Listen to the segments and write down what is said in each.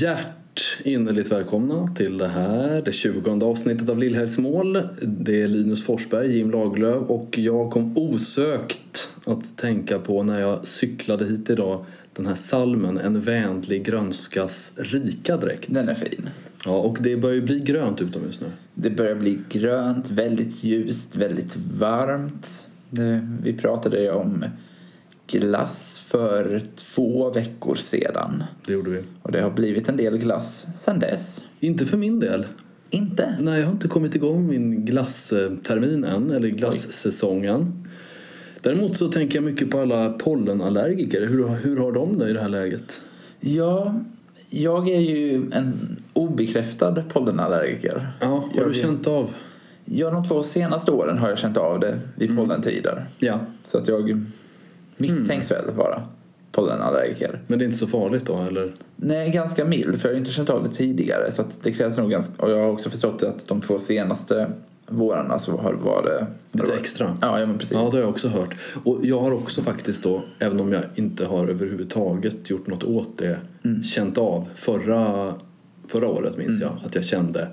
Hjärt innerligt välkomna till det här, det 20 avsnittet av Lillhärsmål. Det är Linus Forsberg, Jim Laglöf och jag kom osökt att tänka på när jag cyklade hit idag den här salmen En vänlig grönskas rika dräkt. Den är fin. Ja, och det börjar ju bli grönt utomhus nu. Det börjar bli grönt, väldigt ljust, väldigt varmt. Vi pratade ju om glass för två veckor sedan. Det gjorde vi. Och det har blivit en del glass sedan dess. Inte för min del. Inte? Nej, jag har inte kommit igång min glasstermin än, eller glassäsongen. Däremot så tänker jag mycket på alla pollenallergiker. Hur, hur har de det i det här läget? Ja, jag är ju en obekräftad pollenallergiker. Ja, har jag, du känt av? Ja, de två senaste åren har jag känt av det vid pollentider. Ja. Så att jag misstänks väl vara pollenallergiker. Men det är inte så farligt då, eller? Nej, ganska mild, för jag har inte känt av det tidigare. Så att det krävs nog ganska... Och jag har också förstått att de två senaste vårarna så har det varit... Lite extra? Ja, ja men precis. Ja, det har jag också hört. Och jag har också faktiskt då, även om jag inte har överhuvudtaget gjort något åt det, känt av förra, förra året minns jag att jag kände.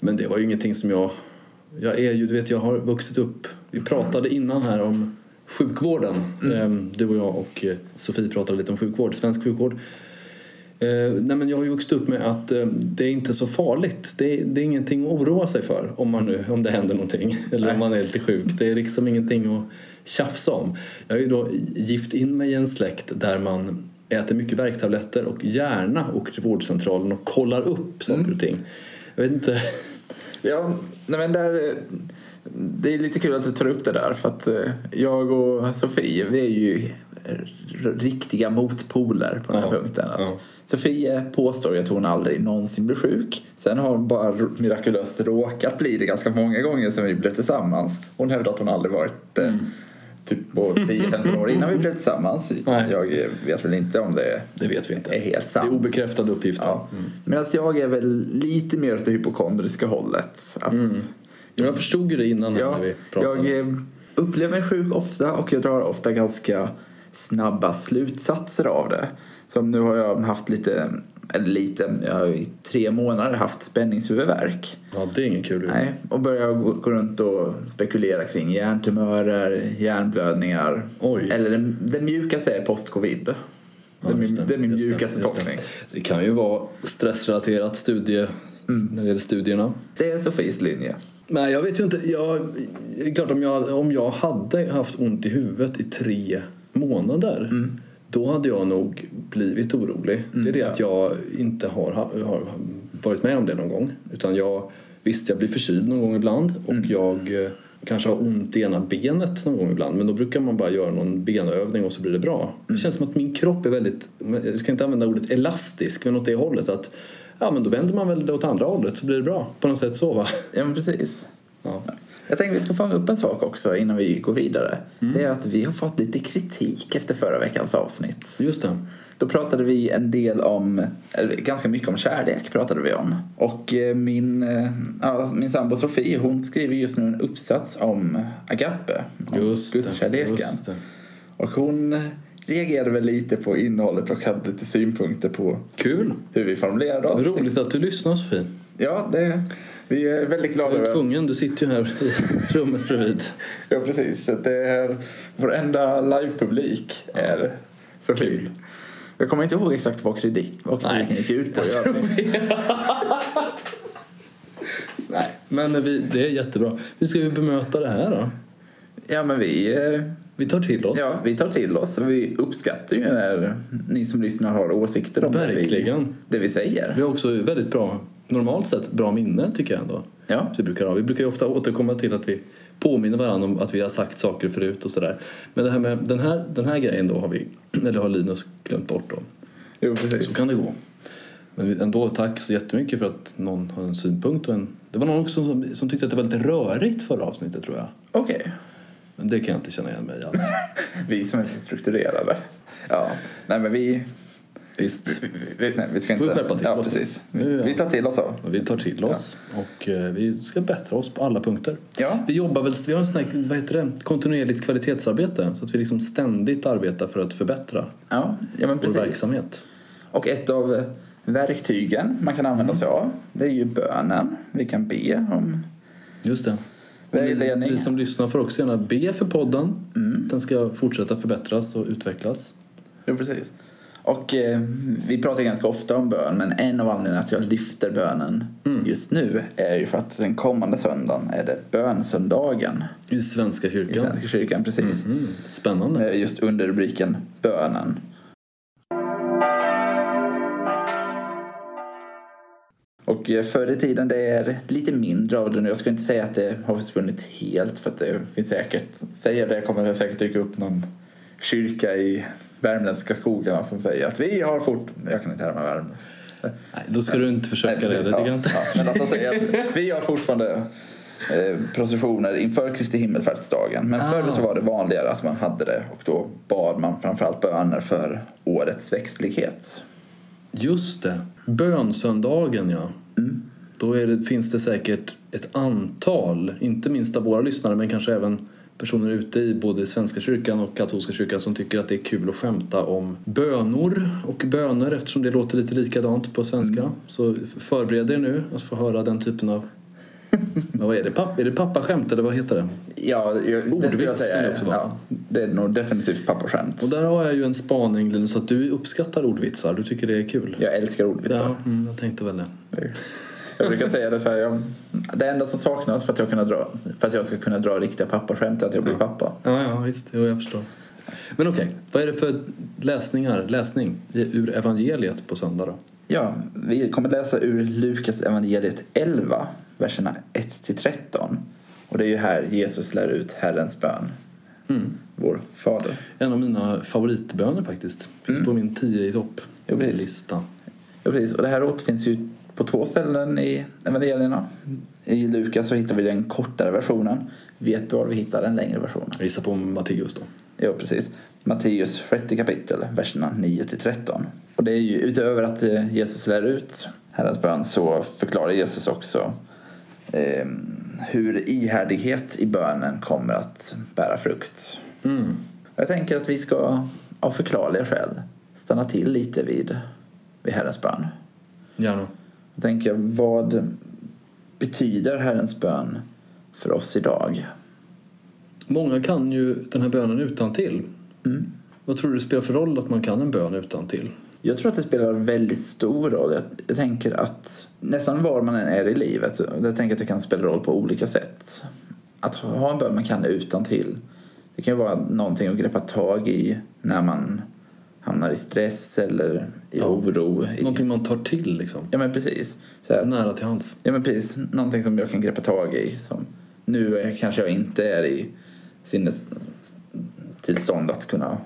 Men det var ju ingenting som jag... Jag är ju, du vet, jag har vuxit upp. Vi pratade innan här om sjukvården. Ehm, Du och jag och eh, Sofie pratade lite om sjukvård, svensk sjukvård. Eh, nej men jag har ju vuxit upp med att eh, det är inte så farligt. Det är, det är ingenting att oroa sig för om, man nu, om det händer någonting. Eller Nej. om man är lite sjuk. Det är liksom ingenting att tjafsa om. Jag har ju då gift in mig i en släkt där man äter mycket värktabletter och gärna åker till vårdcentralen och kollar upp saker och ting. Jag vet inte. Ja, nej men där, det är lite kul att du tar upp det där för att eh, jag och Sofie vi är ju riktiga motpoler på den här Ja, punkten. Att ja. Sofie påstår att hon aldrig någonsin blir sjuk. Sen har hon bara mirakulöst råkat bli det ganska många gånger sedan vi blev tillsammans. Hon hävdar att hon aldrig varit det Mm. Typ på 10-15 år innan vi blev tillsammans. Nej. Jag vet väl inte om det Det vet vi inte. är helt Det är sant. obekräftade uppgifter. Ja. Medan jag är väl lite mer åt det hypokondriska hållet. Att Jag förstod ju det innan Ja, när vi pratade. jag eh, upplever mig sjuk ofta och jag drar ofta ganska snabba slutsatser av det. Som nu har jag haft lite, eller lite, jag har i tre månader haft spänningshuvudvärk. Ja, det är ingen kul. Nej, och börjar gå, gå runt och spekulera kring hjärntumörer, hjärnblödningar. Oj. Eller det, det mjukaste är post-covid. det, är det är min mjukaste tolkning. Det kan ju vara stressrelaterat studie när det gäller studierna. Det är Sofies linje. Nej, jag vet ju inte. Jag, det klart, om jag, om jag hade haft ont i huvudet i tre månader då hade jag nog blivit orolig. det är det att jag inte har, har varit med om det någon gång. Utan jag, visst, jag blir förkyld någon gång ibland och jag eh, kanske har ont i ena benet någon gång ibland. Men då brukar man bara göra någon benövning och så blir det bra. Det känns som att min kropp är väldigt, jag ska inte använda ordet elastisk, men åt det hållet. Att, ja, men då vänder man väl det åt andra hållet så blir det bra. På något sätt så va? Ja, men precis. Ja. Jag tänker vi ska fånga upp en sak också innan vi går vidare. Det är att vi har fått lite kritik efter förra veckans avsnitt. Just det. Då pratade vi en del om, ganska mycket om kärlek pratade vi om. Och eh, min, eh, ja, min sambo Sofie hon skriver just nu en uppsats om agape, om Just gudskärleken. Just det. Och hon eh, reagerade väl lite på innehållet och hade lite synpunkter på Kul. hur vi formulerade oss. Roligt att du lyssnar Sofie. Ja, det, vi är väldigt glada Du är tvungen, du sitter ju här i rummet bredvid. Ja, precis. Det är, vår enda livepublik är så kul. Jag kommer inte ihåg exakt vad, kritik, vad kritiken gick ut på. Nej, men vi, det är jättebra. Hur ska vi bemöta det här då? Ja, men vi, eh, Vi tar till oss. ja, vi tar till oss och vi uppskattar ju när ni som lyssnar har åsikter om det vi, det vi säger. Vi har också väldigt bra, normalt sett, bra minne tycker jag ändå. Ja. Så vi, brukar ha. vi brukar ju ofta återkomma till att vi påminner varandra om att vi har sagt saker förut och sådär. Men det här med den här, den här grejen då har vi, eller har Linus glömt bort då. Jo, precis. Så kan det gå. Men ändå tack så jättemycket för att någon har en synpunkt. Och en, det var någon också som, som tyckte att det var lite rörigt förra avsnittet tror jag. Okej. Men det kan jag inte känna igen mig alls. Vi som är så strukturerade. Ja, nej men vi... Visst. vi, vi nej, vi ska inte... Får vi skärpa till ja, oss precis. Nu, ja. Vi tar till oss av. Vi tar till oss och eh, vi ska bättra oss på alla punkter. Ja. Vi jobbar väl, vi har en sån här, vad heter det, kontinuerligt kvalitetsarbete så att vi liksom ständigt arbetar för att förbättra Ja, ja men vår precis. verksamhet. Och ett av verktygen man kan använda sig av. Det är ju bönen. Vi kan be om Just det. vägledning. Ni, ni som lyssnar får också gärna be för podden. Den ska fortsätta förbättras och utvecklas. Jo, precis. Och eh, vi pratar ganska ofta om bön, men en av anledningarna att jag lyfter bönen just nu är ju för att den kommande söndagen är det bönsöndagen I Svenska i kyrkan. Svenska kyrkan. Precis. Mm, spännande. Eh, Just under rubriken bönen. Och eh, förr i tiden det är lite mindre av det nu. Jag skulle inte säga att det har försvunnit helt för att det finns säkert, säger det kommer det säkert dyka upp någon kyrka i värmländska skogarna som säger att vi har fort... Jag kan inte härma värmländska. Nej, då ska du inte försöka det. precis, det ja, inte. ja. Men att de säger att vi har fortfarande eh, processioner inför Kristi himmelfärdsdagen. Men Ah. förr så var det vanligare att man hade det och då bad man framförallt böner för årets växtlighet. Just det. Bönsöndagen, ja. Mm. Då det, finns det säkert ett antal, inte minst av våra lyssnare men kanske även personer ute i både Svenska kyrkan och katolska kyrkan som tycker att det är kul att skämta om bönor och böner eftersom det låter lite likadant på svenska. Mm. Så förbered er nu att få höra den typen av... Men vad är det? Papp, är det pappaskämt eller vad heter det? Ja, jag- det skulle jag säga. det är- också. Ja, det är nog definitivt pappaskämt. Och där har jag ju en spaning Linus att du uppskattar ordvitsar. Du tycker det är kul. Jag älskar ordvitsar. Ja, mm, jag tänkte väl det. Jag brukar säga det så här. Jag, det enda som saknas för att, jag kunna dra, för att jag ska kunna dra riktiga pappaskämt är att jag blir pappa. Ja, ja visst. Jo, jag förstår. Men okej, vad är det för läsningar, läsning ur evangeliet på söndag då? Ja, vi kommer läsa ur Lukas evangeliet 11, verserna 1-13. Och det är ju här Jesus lär ut Herrens bön. Mm. Vår Fader. En av mina favoritböner faktiskt. Finns på min 10 i topp Jo, precis. lista. Ja, precis. Och det här återfinns ju på två ställen i evangelierna. I Lukas så hittar vi den kortare versionen. Vet du var vi hittar den längre versionen? Jag gissar på Matteus då. Ja, precis. Matteus sjätte kapitel, verserna 9-13. Och det är ju utöver att eh, Jesus lär ut Herrens bön så förklarar Jesus också eh, hur ihärdighet i bönen kommer att bära frukt. Mm. Jag tänker att vi ska av förklarliga skäl stanna till lite vid, vid Herrens bön. Gärna. Jag tänker, vad betyder Herrens bön för oss idag? Många kan ju den här bönen utan till. Mm. Vad tror du spelar för roll att man kan en bön utan till? Jag tror att det spelar väldigt stor roll. Jag, jag tänker att nästan var man än är i livet, jag tänker att det kan spela roll på olika sätt. Att ha en bön man kan utan till. Det kan ju vara någonting att greppa tag i när man hamnar i stress eller Ja. oro. I, Någonting man tar till liksom. ja men precis. Att, Nära till hands. Ja men precis, någonting som jag kan greppa tag i. Som nu är, kanske jag inte är i sinnestillstånd att kunna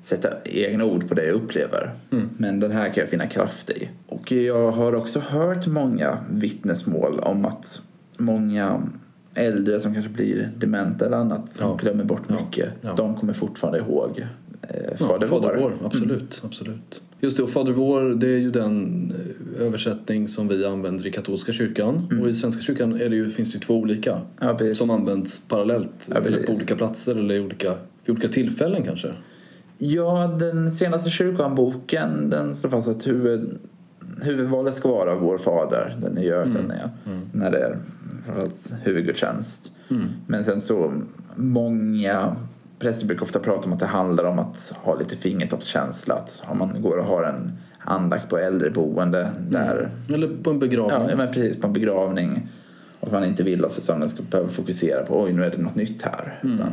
sätta egna ord på det jag upplever. Men den här kan jag finna kraft i. Och jag har också hört många vittnesmål om att många äldre som kanske blir dementa eller annat som Ja. glömmer bort Ja. mycket. Ja. De kommer fortfarande ihåg eh, Ja, Fader vår. Fader vår, absolut, absolut. Just det, och Fader vår det är ju den eh, översättning som vi använder i katolska kyrkan. Och i svenska kyrkan är det ju, finns det ju två olika Ja, som används parallellt. Ja, eller på olika platser eller i olika, vid olika tillfällen kanske. Ja, den senaste kyrkohandboken den slår fast att huvud, huvudvalet ska vara vår fader, den nya översättningen. När det är framförallt huvudgudstjänst. Men sen så, många präster brukar ofta prata om att det handlar om att ha lite fingertoppskänsla. Att om man går och har en andakt på äldreboende där Eller på en begravning. Ja, men precis på en begravning. Och man inte vill att församlingen ska behöva fokusera på oj nu är det något nytt här. Utan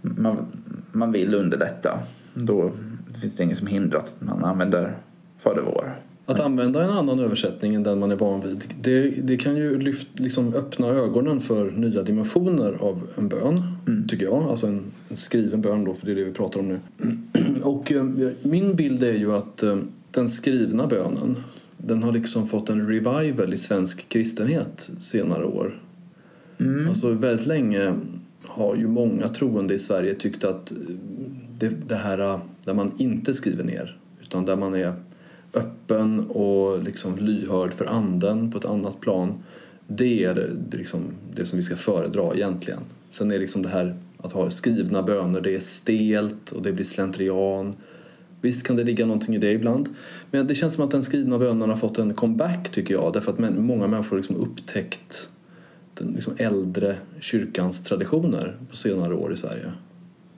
Man, man vill underlätta. Då finns det inget som hindrar att man använder Fader vår. Att använda en annan översättning än den man är van vid det, det kan ju lyft, liksom öppna ögonen för nya dimensioner av en bön, tycker jag. Alltså en, en skriven bön då, för det är det vi pratar om nu. Och eh, min bild är ju att eh, den skrivna bönen den har liksom fått en revival i svensk kristenhet senare år. Alltså väldigt länge har ju många troende i Sverige tyckt att det, det här eh, där man inte skriver ner utan där man är öppen och liksom lyhörd för anden på ett annat plan det är det, det, liksom det som vi ska föredra egentligen. Sen är liksom det här att ha skrivna böner det är stelt och det blir slentrian. Visst kan det ligga någonting i det ibland. Men det känns som att den skrivna bönen har fått en comeback tycker jag. Därför att många människor har liksom upptäckt den liksom äldre kyrkans traditioner på senare år i Sverige.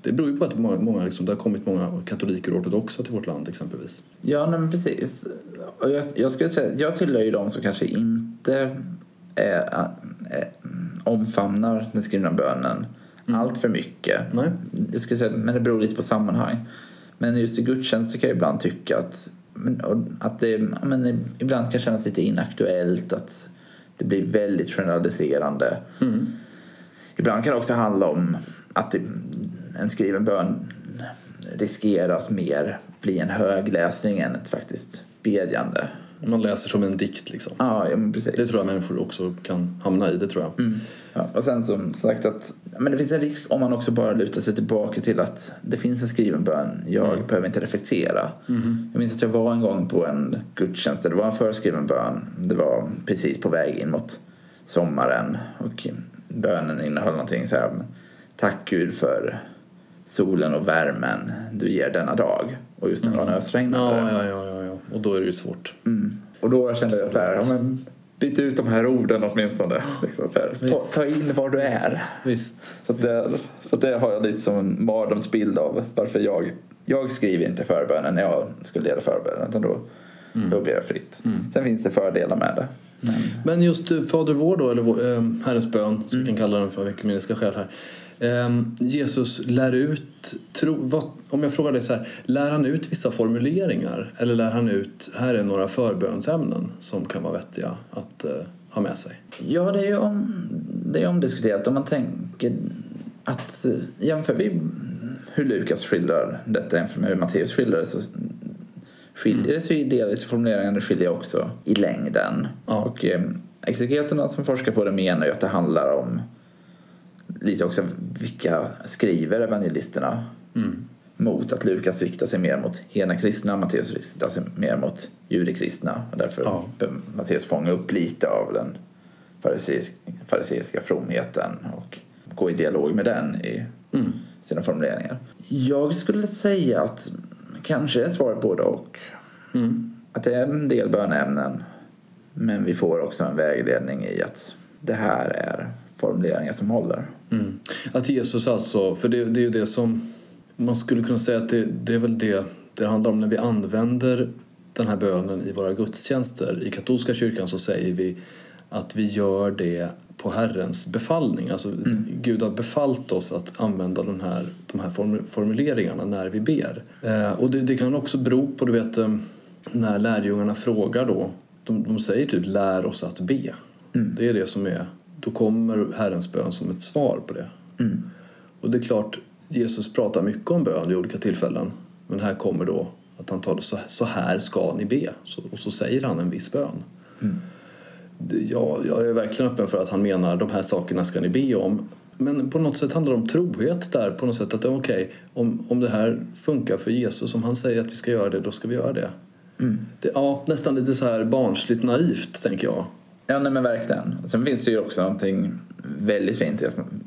Det beror ju på att många, många liksom, det har kommit många katoliker och ortodoxa till vårt land exempelvis. Ja, nej, men precis. Och jag, jag skulle säga, jag tillhör ju de som kanske inte är, är, omfamnar den skrivna bönen mm. allt för mycket. Nej. Jag skulle säga, men det beror lite på sammanhang. Men just i gudstjänster kan jag ibland tycka att, att det men, ibland kan kännas lite inaktuellt. Att det blir väldigt generaliserande. Mm. Ibland kan det också handla om att det, en skriven bön riskerar att mer bli en högläsning än ett faktiskt bedjande. Man läser som en dikt liksom. Ja, ja precis. Det tror jag människor också kan hamna i, det tror jag. Mm. Ja, och sen som sagt att men det finns en risk om man också bara lutar sig tillbaka till att det finns en skriven bön, jag mm. behöver inte reflektera. Mm. Jag minns att jag var en gång på en gudstjänst där det var en förskriven bön. Det var precis på väg in mot sommaren och bönen innehöll någonting så här Tack Gud för solen och värmen du ger denna dag. Och just när det var en mm. ösregnare. Ja, ja, ja, ja, och då är det ju svårt. Mm. Och då kände jag så här, ja, men, byt ut de här orden åtminstone. Liksom, så här, ta, ta, in var du är. Visst. Så, det, så det har jag lite som en mardrömsbild av varför jag, jag skriver inte förbönen när jag skulle leda förbönen. Utan då, mm. då blir jag fritt. Mm. Sen finns det fördelar med det. Men, Men just eh, Fader vår då, eller äh, Herrens bön, som mm. vi kan kalla den för ekumeniska skäl här. Ehm, Jesus lär ut, tro, vad, om jag frågar dig så här, lär han ut vissa formuleringar eller lär han ut, här är några förbönsämnen som kan vara vettiga att uh, ha med sig? Ja, det är ju om, det är omdiskuterat om man tänker att jämför vi hur Lukas skildrar detta jämfört med hur Matteus skildrar det så skiljer det sig delvis i formuleringen, det skiljer också i längden. Ja. Och eh, exegeterna som forskar på det menar ju att det handlar om lite också vilka skriver evangelisterna mm. mot att Lukas riktar sig mer mot hena kristna, Matteus riktar sig mer mot judekristna och därför ja. Matteus fånga upp lite av den fariseiska fromheten och gå i dialog med den i mm. sina formuleringar. Jag skulle säga att kanske är svaret både och. Mm. Att det är en del bönämnen men vi får också en vägledning i att det här är formuleringar som håller. Mm. Att Jesus alltså, för det, det är ju det som man skulle kunna säga att det, det, är väl det det handlar om när vi använder den här bönen i våra gudstjänster. I katolska kyrkan så säger vi att vi gör det på Herrens befallning. Alltså mm. Gud har befallt oss att använda den här, de här formuleringarna när vi ber. Eh, och det, det, kan också bero på, du vet, eh, när lärjungarna frågar då. De, de säger typ lär oss att be. Mm. Det är det som är då kommer Herrens bön som ett svar på det. Mm. Och det är klart, Jesus pratar mycket om bön vid olika tillfällen. Men här kommer då att han talar så, så här ska ni be. Så, och så säger han en viss bön. Mm. Ja, jag är verkligen öppen för att han menar de här sakerna ska ni be om. Men på något sätt handlar det om trohet där. På något sätt att okej, okay, om, om det här funkar för Jesus, om han säger att vi ska göra det, då ska vi göra det. Mm. det ja, nästan lite så här barnsligt naivt, tänker jag. Ja, nej men verkligen. Sen finns det ju också någonting väldigt fint i att man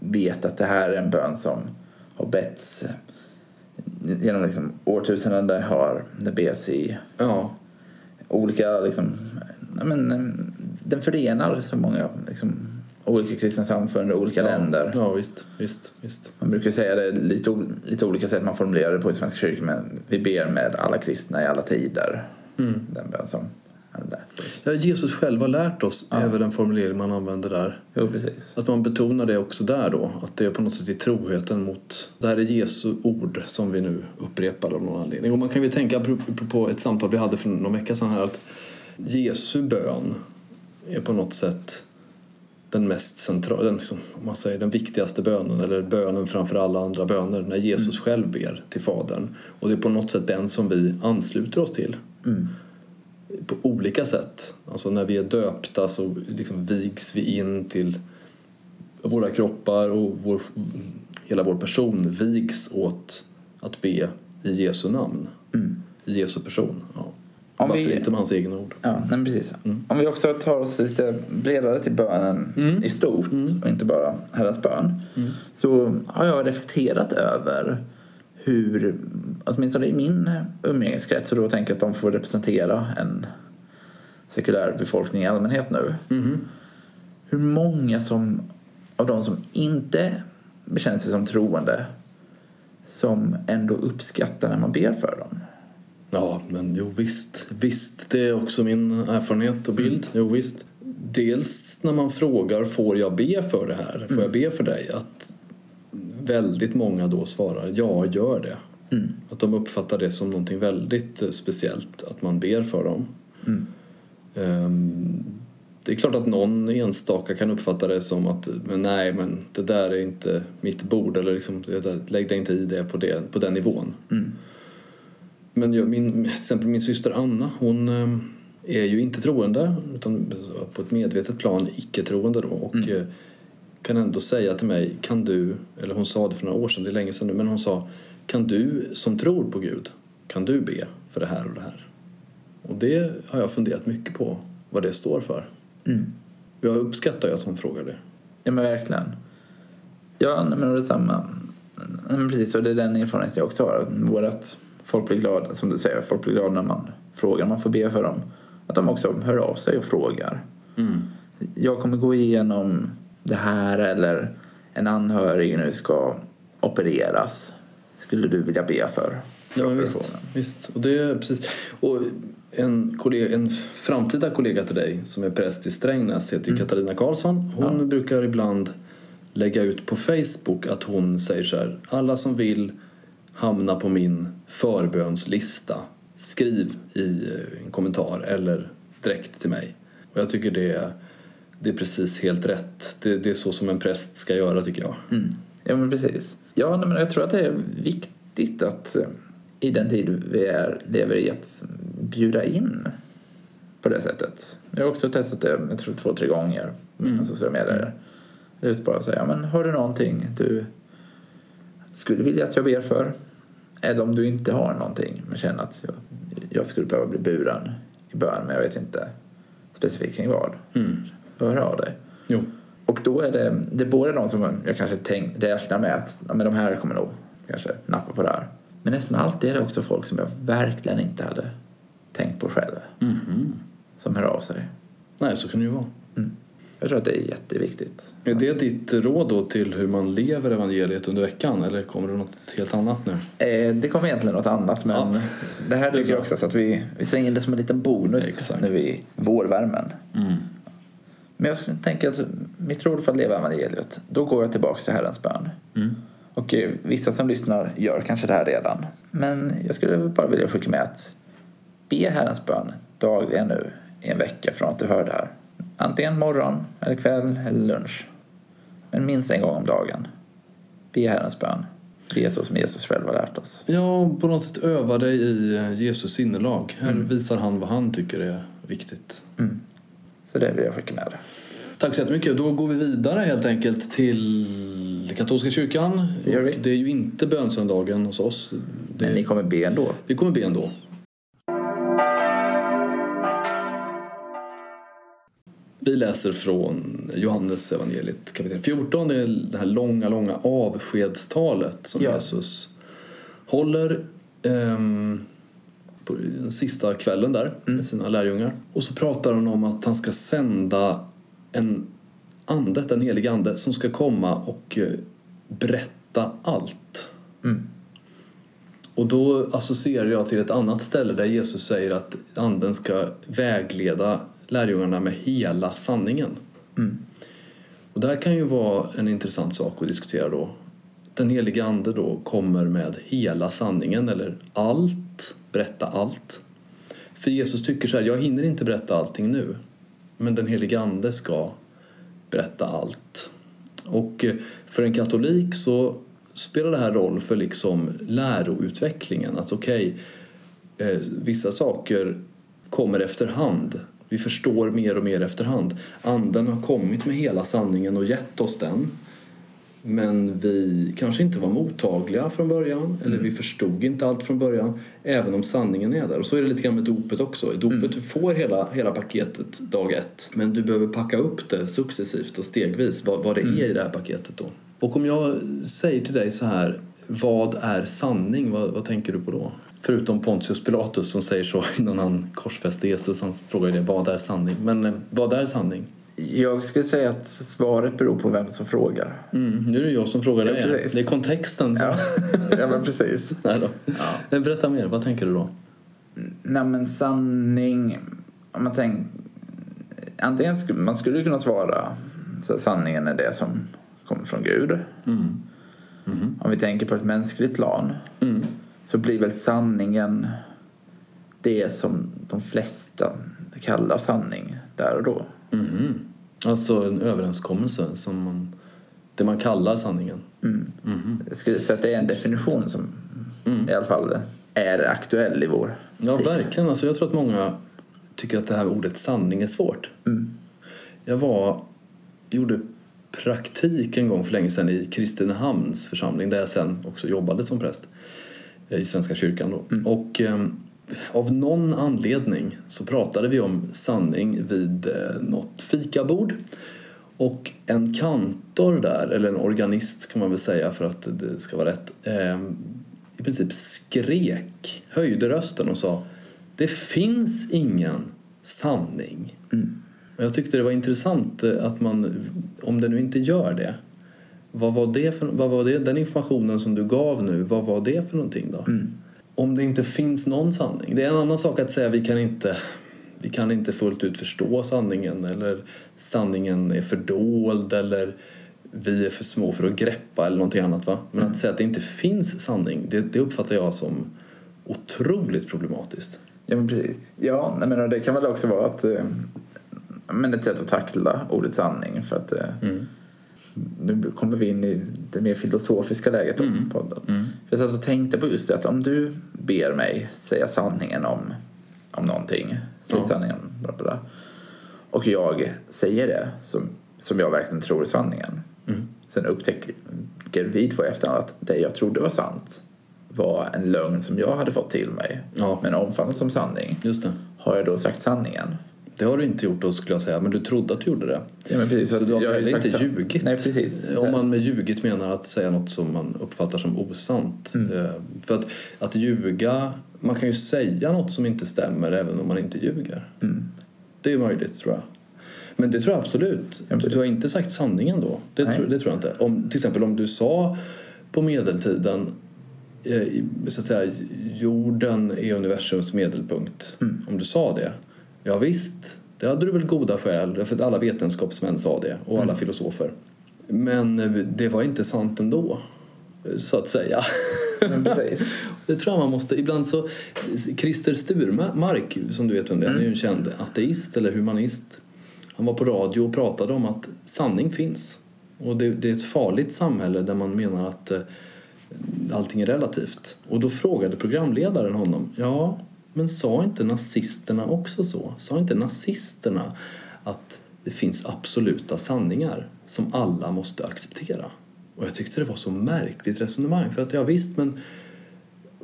vet att det här är en bön som har betts genom liksom årtusenden. Det har det bes i ja. olika, liksom, men, den förenar så många liksom, olika kristna samfund och olika ja. länder. Ja, visst, visst, visst. Man brukar säga det lite, lite olika sätt man formulerar det på i Svenska kyrkan men vi ber med alla kristna i alla tider. Mm. Den bön som Ja, Jesus själv har lärt oss, ja. är väl en formulering man använder där. Jo, precis. Att man betonar det också där då, att det är på något sätt i troheten mot... Det här är Jesu ord som vi nu upprepar av någon anledning. Och man kan ju tänka på ett samtal vi hade för någon vecka sedan här att Jesu bön är på något sätt den mest centrala, den, liksom, om man säger den viktigaste bönen eller bönen framför alla andra böner när Jesus mm. själv ber till Fadern. Och det är på något sätt den som vi ansluter oss till. Mm på olika sätt. Alltså när vi är döpta så liksom vigs vi in till våra kroppar och vår, hela vår person vigs åt att be i Jesu namn. Mm. I Jesu person. Ja. Om Varför vi, inte med hans egna ord? Ja, nej, precis. Mm. Om vi också tar oss lite bredare till bönen mm. i stort mm. och inte bara Herrens bön mm. så har jag reflekterat över hur, åtminstone i min umgängeskrets, och då tänker jag att de får representera en sekulär befolkning i allmänhet nu. Hur många som, av de som inte bekänner sig som troende som ändå uppskattar när man ber för dem. Ja, men jo visst. Visst, det är också min erfarenhet och bild. Jo visst. Dels när man frågar får jag be för det här? Får jag be för dig? Att väldigt många då svarar ja, gör det. Att de uppfattar det som någonting väldigt eh, speciellt att man ber för dem. Ehm, det är klart att någon enstaka kan uppfatta det som att men nej, men det där är inte mitt bord eller liksom, där, lägg dig inte i det på, det på den nivån. Men jag, min, till exempel min syster Anna, hon eh, är ju inte troende utan på ett medvetet plan icke-troende då och eh, kan ändå säga till mig, kan du, eller hon sa det för några år sedan, det är länge sedan nu, men hon sa, kan du som tror på Gud, kan du be för det här och det här? Och det har jag funderat mycket på, vad det står för. Jag uppskattar ju att hon frågar det. Ja men verkligen. Ja, men det är samma. Nej, Men precis, och det är den erfarenheten jag också har. Vårat folk blir glada, som du säger, folk blir glada när man frågar man får be för dem. Att de också hör av sig och frågar. Jag kommer gå igenom det här eller en anhörig nu ska opereras. Skulle du vilja be för? Ja, visst. visst. Och, det är precis. och en, kollega, en framtida kollega till dig som är präst i Strängnäs heter ju Katarina Karlsson. Hon brukar ibland lägga ut på Facebook att hon säger så här. Alla som vill hamna på min förbönslista skriv i en kommentar eller direkt till mig. Och jag tycker det är, det är precis helt rätt. Det, det är så som en präst ska göra tycker jag. Mm. Ja, men precis. Ja, men jag tror att det är viktigt att eh, i den tid vi är, lever i att bjuda in på det sättet. Jag har också testat det, jag tror två, tre gånger med sociala medier. Just bara säga, men har du någonting du skulle vilja att jag ber för? Eller om du inte har någonting men känner att jag, jag skulle behöva bli buren i bön men jag vet inte specifikt kring vad. Mm. Hör av dig. Jo. Och då är det, det är både de som jag kanske tänk, räknar med att ja, men de här kommer nog kanske nappa på det här. Men nästan alltid är det också folk som jag verkligen inte hade tänkt på själv. Som hör av sig. Nej, så kan det ju vara. Jag tror att det är jätteviktigt. Är det ditt råd då till hur man lever evangeliet under veckan eller kommer det något helt annat nu? Eh, det kommer egentligen något annat men Ja. det här tycker jag också så att vi, vi slänger in det som en liten bonus Exakt. nu i vårvärmen. Men jag skulle tänka att mitt råd för att leva evangeliet, då går jag tillbaka till Herrens bön. Och eh, vissa som lyssnar gör kanske det här redan. Men jag skulle bara vilja skicka med att be Herrens bön dagligen nu i en vecka från att du hör det här. Antingen morgon, eller kväll eller lunch. Men minst en gång om dagen. Be Herrens bön. Be så som Jesus själv har lärt oss. Ja, på något sätt öva dig i Jesus sinnelag. Här visar han vad han tycker är viktigt. Så det vill jag skicka med. Tack så jättemycket. Då går vi vidare helt enkelt till katolska kyrkan. Det gör vi. Det är ju inte bönsöndagen hos oss. Det, Men ni kommer be ändå. Vi kommer be ändå. Vi läser från Johannes evangeliet kapitel 14. Det är det här långa, långa avskedstalet som Ja. Jesus håller ehm, på den sista kvällen där med sina lärjungar. Och så pratar han om att han ska sända en ande, den helige ande, som ska komma och eh, berätta allt. Och då associerar jag till ett annat ställe där Jesus säger att anden ska vägleda lärjungarna med hela sanningen. Och det här kan ju vara en intressant sak att diskutera då. Den helige ande då kommer med hela sanningen eller allt, berätta allt. För Jesus tycker så här, jag hinner inte berätta allting nu. Men den helige ande ska berätta allt. Och eh, för en katolik så spelar det här roll för liksom läroutvecklingen. Att okej, okay, vissa saker kommer efterhand. Vi förstår mer och mer efterhand. Anden har kommit med hela sanningen och gett oss den. Men vi kanske inte var mottagliga från början eller vi förstod inte allt från början även om sanningen är där. Och så är det lite grann med dopet också. I dopet du får hela, hela paketet dag ett men du behöver packa upp det successivt och stegvis vad, vad det är i det här paketet då. Och om jag säger till dig så här Vad är sanning? Vad, vad tänker du på då? Förutom Pontius Pilatus som säger så innan han korsfäste Jesus. Han frågar ju det, vad är sanning? Men eh, vad är sanning? Jag skulle säga att svaret beror på vem som frågar. Mm, nu är det jag som frågar Ja, dig. precis. det är kontexten. Som... Ja, ja men precis. Nej då. Men Berätta mer, vad tänker du då? Nej men sanning, om man tänker... Antingen skulle, man skulle kunna svara så att sanningen är det som kommer från Gud. Om vi tänker på ett mänskligt plan Mm. så blir väl sanningen det som de flesta kallar sanning där och då. Mhm. Alltså en överenskommelse, som man, det man kallar sanningen. Jag skulle säga att det är en definition som i alla fall är aktuell i vår Ja, tid. verkligen. Alltså, jag tror att många tycker att det här ordet sanning är svårt. Jag var, gjorde praktik en gång för länge sedan i Kristinehamns församling där jag sen också jobbade som präst eh, i Svenska kyrkan. Då. Och eh, av någon anledning så pratade vi om sanning vid eh, något fikabord. Och en kantor där, eller en organist kan man väl säga för att det ska vara rätt, eh, i princip skrek, höjde rösten och sa det finns ingen sanning. Och jag tyckte det var intressant eh, att man, om det nu inte gör det, vad var, det för, vad var det, den informationen som du gav nu, vad var det för någonting då? Om det inte finns någon sanning. Det är en annan sak att säga vi kan inte vi kan inte fullt ut förstå sanningen eller sanningen är fördold eller vi är för små för att greppa eller någonting annat. Va? Men att säga att det inte finns sanning, det, det uppfattar jag som otroligt problematiskt. Ja, men precis. Ja, men det kan väl också vara att, eh, men ett sätt att tackla ordet sanning. För att, eh, Nu kommer vi in i det mer filosofiska läget om podden. Jag satt och tänkte på just det att om du ber mig säga sanningen om, om någonting, säg Ja. sanningen, bla bla, och jag säger det som, som jag verkligen tror är sanningen. Sen upptäcker vi två i efterhand att det jag trodde var sant var en lögn som jag hade fått till mig Ja. men omfamnat som sanning. Har jag då sagt sanningen? Det har du inte gjort då skulle jag säga, men du trodde att du gjorde det. Ja, men precis, Så du har heller inte så- ljugit? Nej, precis. Om man med ljugit menar att säga något som man uppfattar som osant. Eh, För att, att ljuga, man kan ju säga något som inte stämmer även om man inte ljuger. Det är möjligt tror jag. Men det tror jag absolut. Ja, Du, har inte sagt sanningen då. Det, tror, det tror jag inte. Om, till exempel om du sa på medeltiden eh, så att säga, jorden är universums medelpunkt. Om du sa det, ja visst, det hade du väl goda skäl för att alla vetenskapsmän sa det och alla filosofer. Men eh, det var inte sant ändå, så att säga. Precis. Det tror jag man måste. Ibland så... Christer Sturmark, som du vet vem det är, han är ju en känd ateist eller humanist. Han var på radio och pratade om att sanning finns. Och det, det är ett farligt samhälle där man menar att eh, allting är relativt. Och då frågade programledaren honom, ja, men sa inte nazisterna också så? Sa inte nazisterna att det finns absoluta sanningar som alla måste acceptera? Och jag tyckte det var så märkligt resonemang. För att ja visst, men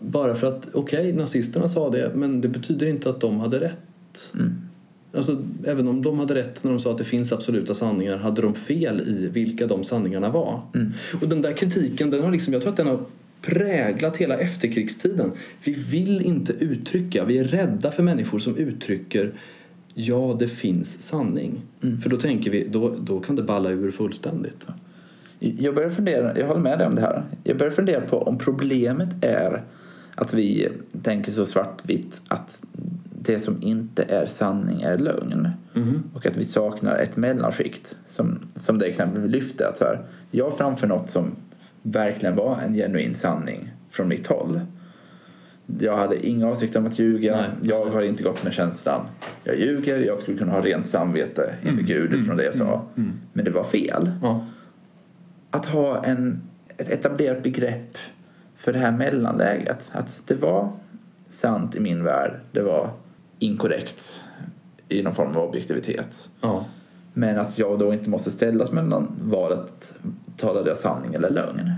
bara för att, okej, nazisterna sa det, men det betyder inte att de hade rätt. Alltså, även om de hade rätt när de sa att det finns absoluta sanningar hade de fel i vilka de sanningarna var. Och den där kritiken, den har liksom, jag tror att den har präglat hela efterkrigstiden. Vi vill inte uttrycka, vi är rädda för människor som uttrycker ja, det finns sanning. För då tänker vi, då, då kan det balla ur fullständigt. Jag börjar fundera, jag håller med dig om det här. Jag börjar fundera på om problemet är att vi tänker så svartvitt att det som inte är sanning är lögn. Och att vi saknar ett mellanskikt. Som, som det exempel vi lyfte. Att så här, jag framför något som verkligen var en genuin sanning från mitt håll. Jag hade inga avsikter om att ljuga. Nej. Jag har inte gått med känslan. Jag ljuger, jag skulle kunna ha rent samvete inför Gud utifrån det jag sa. Men det var fel Ja. att ha en, ett etablerat begrepp för det här mellanläget. Att det var sant i min värld, det var inkorrekt i någon form av objektivitet. Ja. Men att jag då inte måste ställas mellan valet talade jag sanning eller lögn.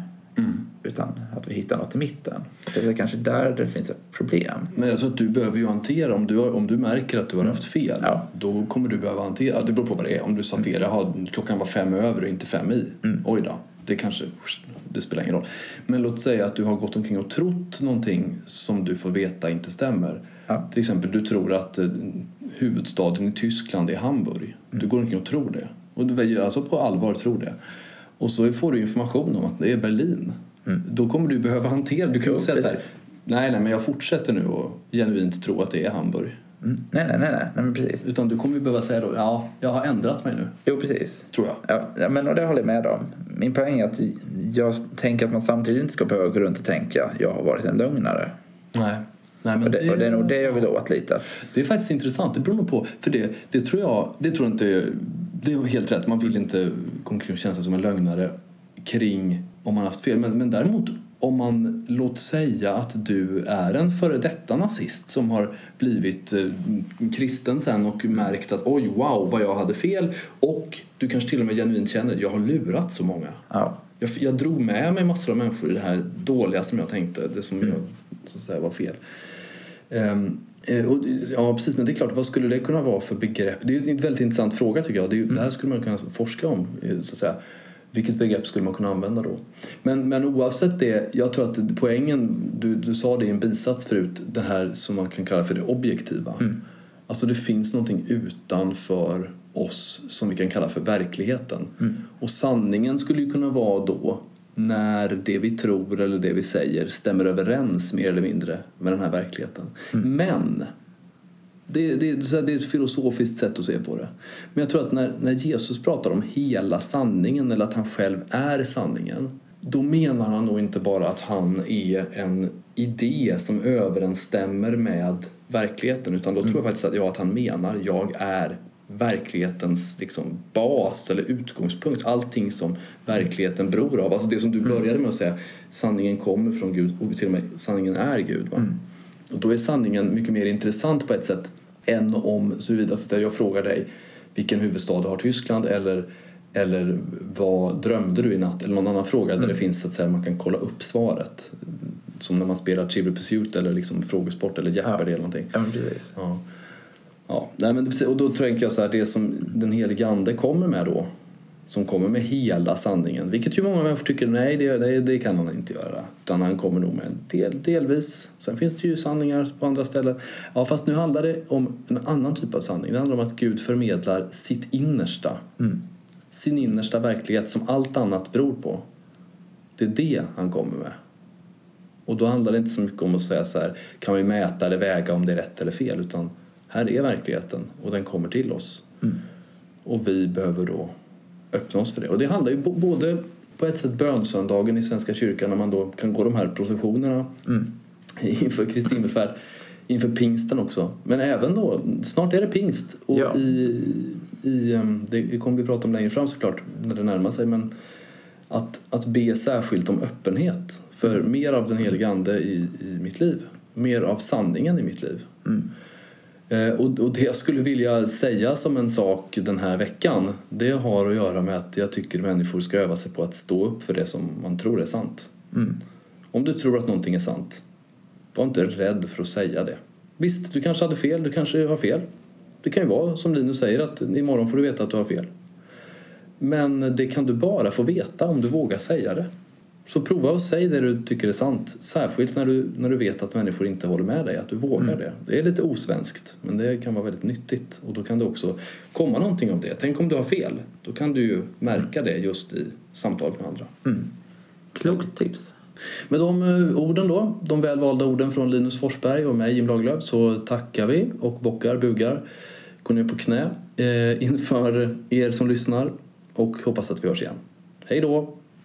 Utan att vi hittar något i mitten. Det är kanske där det finns ett problem. Men jag tror att du behöver ju hantera, om du, har, om du märker att du har haft fel, Ja. då kommer du behöva hantera, det beror på vad det är. Om du sa fel, jaha, klockan var fem över och inte fem i. Oj då, det kanske det spelar ingen roll. Men låt säga att du har gått omkring och trott någonting som du får veta inte stämmer. Ja. Till exempel, du tror att eh, huvudstaden i Tyskland är Hamburg. Du går omkring och tror det. Och du alltså på allvar tror det. Och så får du information om att det är Berlin. Då kommer du behöva hantera Du kan Jo, inte säga så här, precis. nej, nej, men jag fortsätter nu och genuint tro att det är Hamburg. Mm. Nej, nej, nej, nej, nej, men precis. Utan du kommer ju behöva säga då, ja, jag har ändrat mig nu, Jo, precis. tror jag. Ja, men och det håller jag med om. Min poäng är att jag tänker att man samtidigt inte ska behöva gå runt och tänka jag har varit en lögnare. Nej. Nej, men Och det, och det är nog det jag vill åt lite. Att, Det är faktiskt intressant. Det beror nog på. För det, det tror jag, det tror jag inte, det är helt rätt. Man vill inte gå omkring och känna sig som en lögnare kring om man haft fel. Men, men däremot om man, låt säga att du är en före detta nazist som har blivit eh, kristen sen och märkt att oj, wow, vad jag hade fel. Och du kanske till och med genuint känner jag har lurat så många. ja, Jag, jag drog med mig massor av människor i det här dåliga som jag tänkte, det som jag så att säga var fel. Eh, och, ja, precis, men det är klart, vad skulle det kunna vara för begrepp? Det är en väldigt intressant fråga tycker jag. Det, är, ju- det här skulle man kunna forska om, eh, så att säga. Vilket begrepp skulle man kunna använda då? Men, men oavsett det, jag tror att poängen, du, du sa det i en bisats förut, det här som man kan kalla för det objektiva. Alltså det finns någonting utanför oss som vi kan kalla för verkligheten. Och sanningen skulle ju kunna vara då när det vi tror eller det vi säger stämmer överens mer eller mindre med den här verkligheten. Men det, det, det är ett filosofiskt sätt att se på det. Men jag tror att när, när Jesus pratar om hela sanningen eller att han själv är sanningen då menar han nog inte bara att han är en idé som överensstämmer med verkligheten utan då tror jag faktiskt att, ja, att han menar jag är verklighetens liksom, bas eller utgångspunkt. Allting som verkligheten beror av. Alltså det som du började med att säga, sanningen kommer från Gud och till och med sanningen är Gud. Va? Och då är sanningen mycket mer intressant på ett sätt än om huruvida så att jag frågar dig vilken huvudstad har Tyskland eller, eller vad drömde du i natt eller någon annan fråga där det finns så att säga, man kan kolla upp svaret. Som när man spelar Trivial Pursuit eller liksom frågesport eller Jeopardy eller någonting. ja precis. Ja. Ja, nej, men och då tänker jag så här, det som den helige ande kommer med då, som kommer med hela sanningen, vilket ju många människor tycker nej, det, det, det kan han inte göra. Utan han kommer nog med en del, delvis. Sen finns det ju sanningar på andra ställen. Ja, fast nu handlar det om en annan typ av sanning. Det handlar om att Gud förmedlar sitt innersta. Sin innersta verklighet som allt annat beror på. Det är det han kommer med. Och då handlar det inte så mycket om att säga så här, kan vi mäta eller väga om det är rätt eller fel, utan här är verkligheten och den kommer till oss. Och vi behöver då öppna oss för det. Och det handlar ju både på ett sätt bönsöndagen i Svenska kyrkan när man då kan gå de här processionerna inför Kristi himmelfärd, inför pingsten också. Men även då, snart är det pingst och Ja. i, i, em, det kommer vi prata om längre fram såklart när det närmar sig, men att, att be särskilt om öppenhet för mer av den heliga Ande i, i mitt liv. Mer av sanningen i mitt liv. Eh, och, och det jag skulle vilja säga som en sak den här veckan det har att göra med att jag tycker människor ska öva sig på att stå upp för det som man tror är sant. Om du tror att någonting är sant, var inte rädd för att säga det. Visst, du kanske hade fel, du kanske har fel. Det kan ju vara som Linus säger att imorgon får du veta att du har fel. Men det kan du bara få veta om du vågar säga det. Så prova att säga det du tycker är sant. Särskilt när du, när du vet att människor inte håller med dig. Att du vågar det. Det är lite osvenskt, men det kan vara väldigt nyttigt. Och då kan det också komma någonting av det. Tänk om du har fel. Då kan du ju märka det just i samtalet med andra. Klokt tips. Med de eh, orden då, de välvalda orden från Linus Forsberg och mig Jim Lagerlöf så tackar vi och bockar, bugar, går ner på knä eh, inför er som lyssnar och hoppas att vi hörs igen. Hej då!